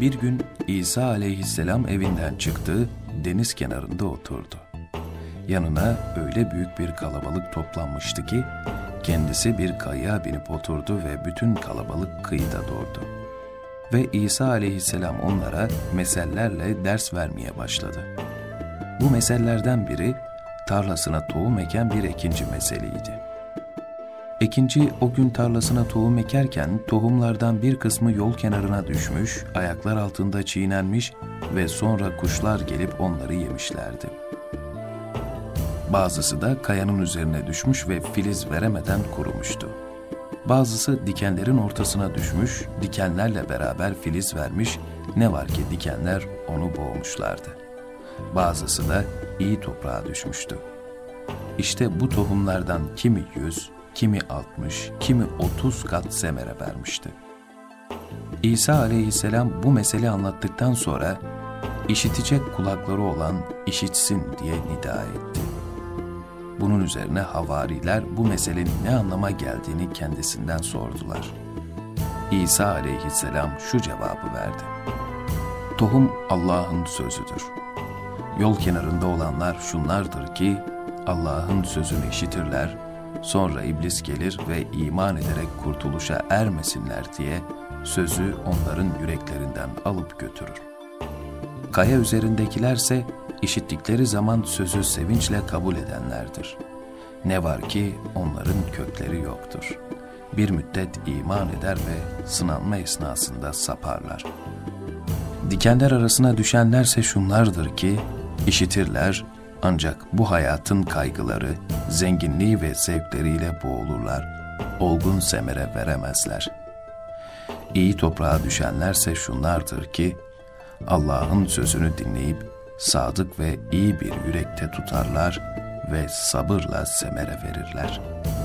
Bir gün İsa aleyhisselam evinden çıktı, deniz kenarında oturdu. Yanına öyle büyük bir kalabalık toplanmıştı ki, kendisi bir kayığa binip oturdu ve bütün kalabalık kıyıda durdu. Ve İsa aleyhisselam onlara mesellerle ders vermeye başladı. Bu mesellerden biri, tarlasına tohum eken bir ekinci meseleydi. Ekinci o gün tarlasına tohum ekerken tohumlardan bir kısmı yol kenarına düşmüş, ayaklar altında çiğnenmiş ve sonra kuşlar gelip onları yemişlerdi. Bazısı da kayanın üzerine düşmüş ve filiz veremeden kurumuştu. Bazısı dikenlerin ortasına düşmüş, dikenlerle beraber filiz vermiş, ne var ki dikenler onu boğmuşlardı. Bazısı da iyi toprağa düşmüştü. İşte bu tohumlardan kimi yüz, kimi altmış, kimi otuz kat semere vermişti. İsa aleyhisselam bu mesele anlattıktan sonra işitecek kulakları olan işitsin diye nida etti. Bunun üzerine havariler bu meselenin ne anlama geldiğini kendisinden sordular. İsa aleyhisselam şu cevabı verdi. Tohum Allah'ın sözüdür. Yol kenarında olanlar şunlardır ki Allah'ın sözünü işitirler, sonra iblis gelir ve iman ederek kurtuluşa ermesinler diye sözü onların yüreklerinden alıp götürür. Kaya üzerindekilerse işittikleri zaman sözü sevinçle kabul edenlerdir. Ne var ki onların kökleri yoktur. Bir müddet iman eder ve sınanma esnasında saparlar. Dikenler arasına düşenlerse şunlardır ki, işitirler ancak bu hayatın kaygıları, zenginliği ve zevkleriyle boğulurlar, olgun semere veremezler. İyi toprağa düşenlerse şunlardır ki, Allah'ın sözünü dinleyip sadık ve iyi bir yürekte tutarlar ve sabırla semere verirler.''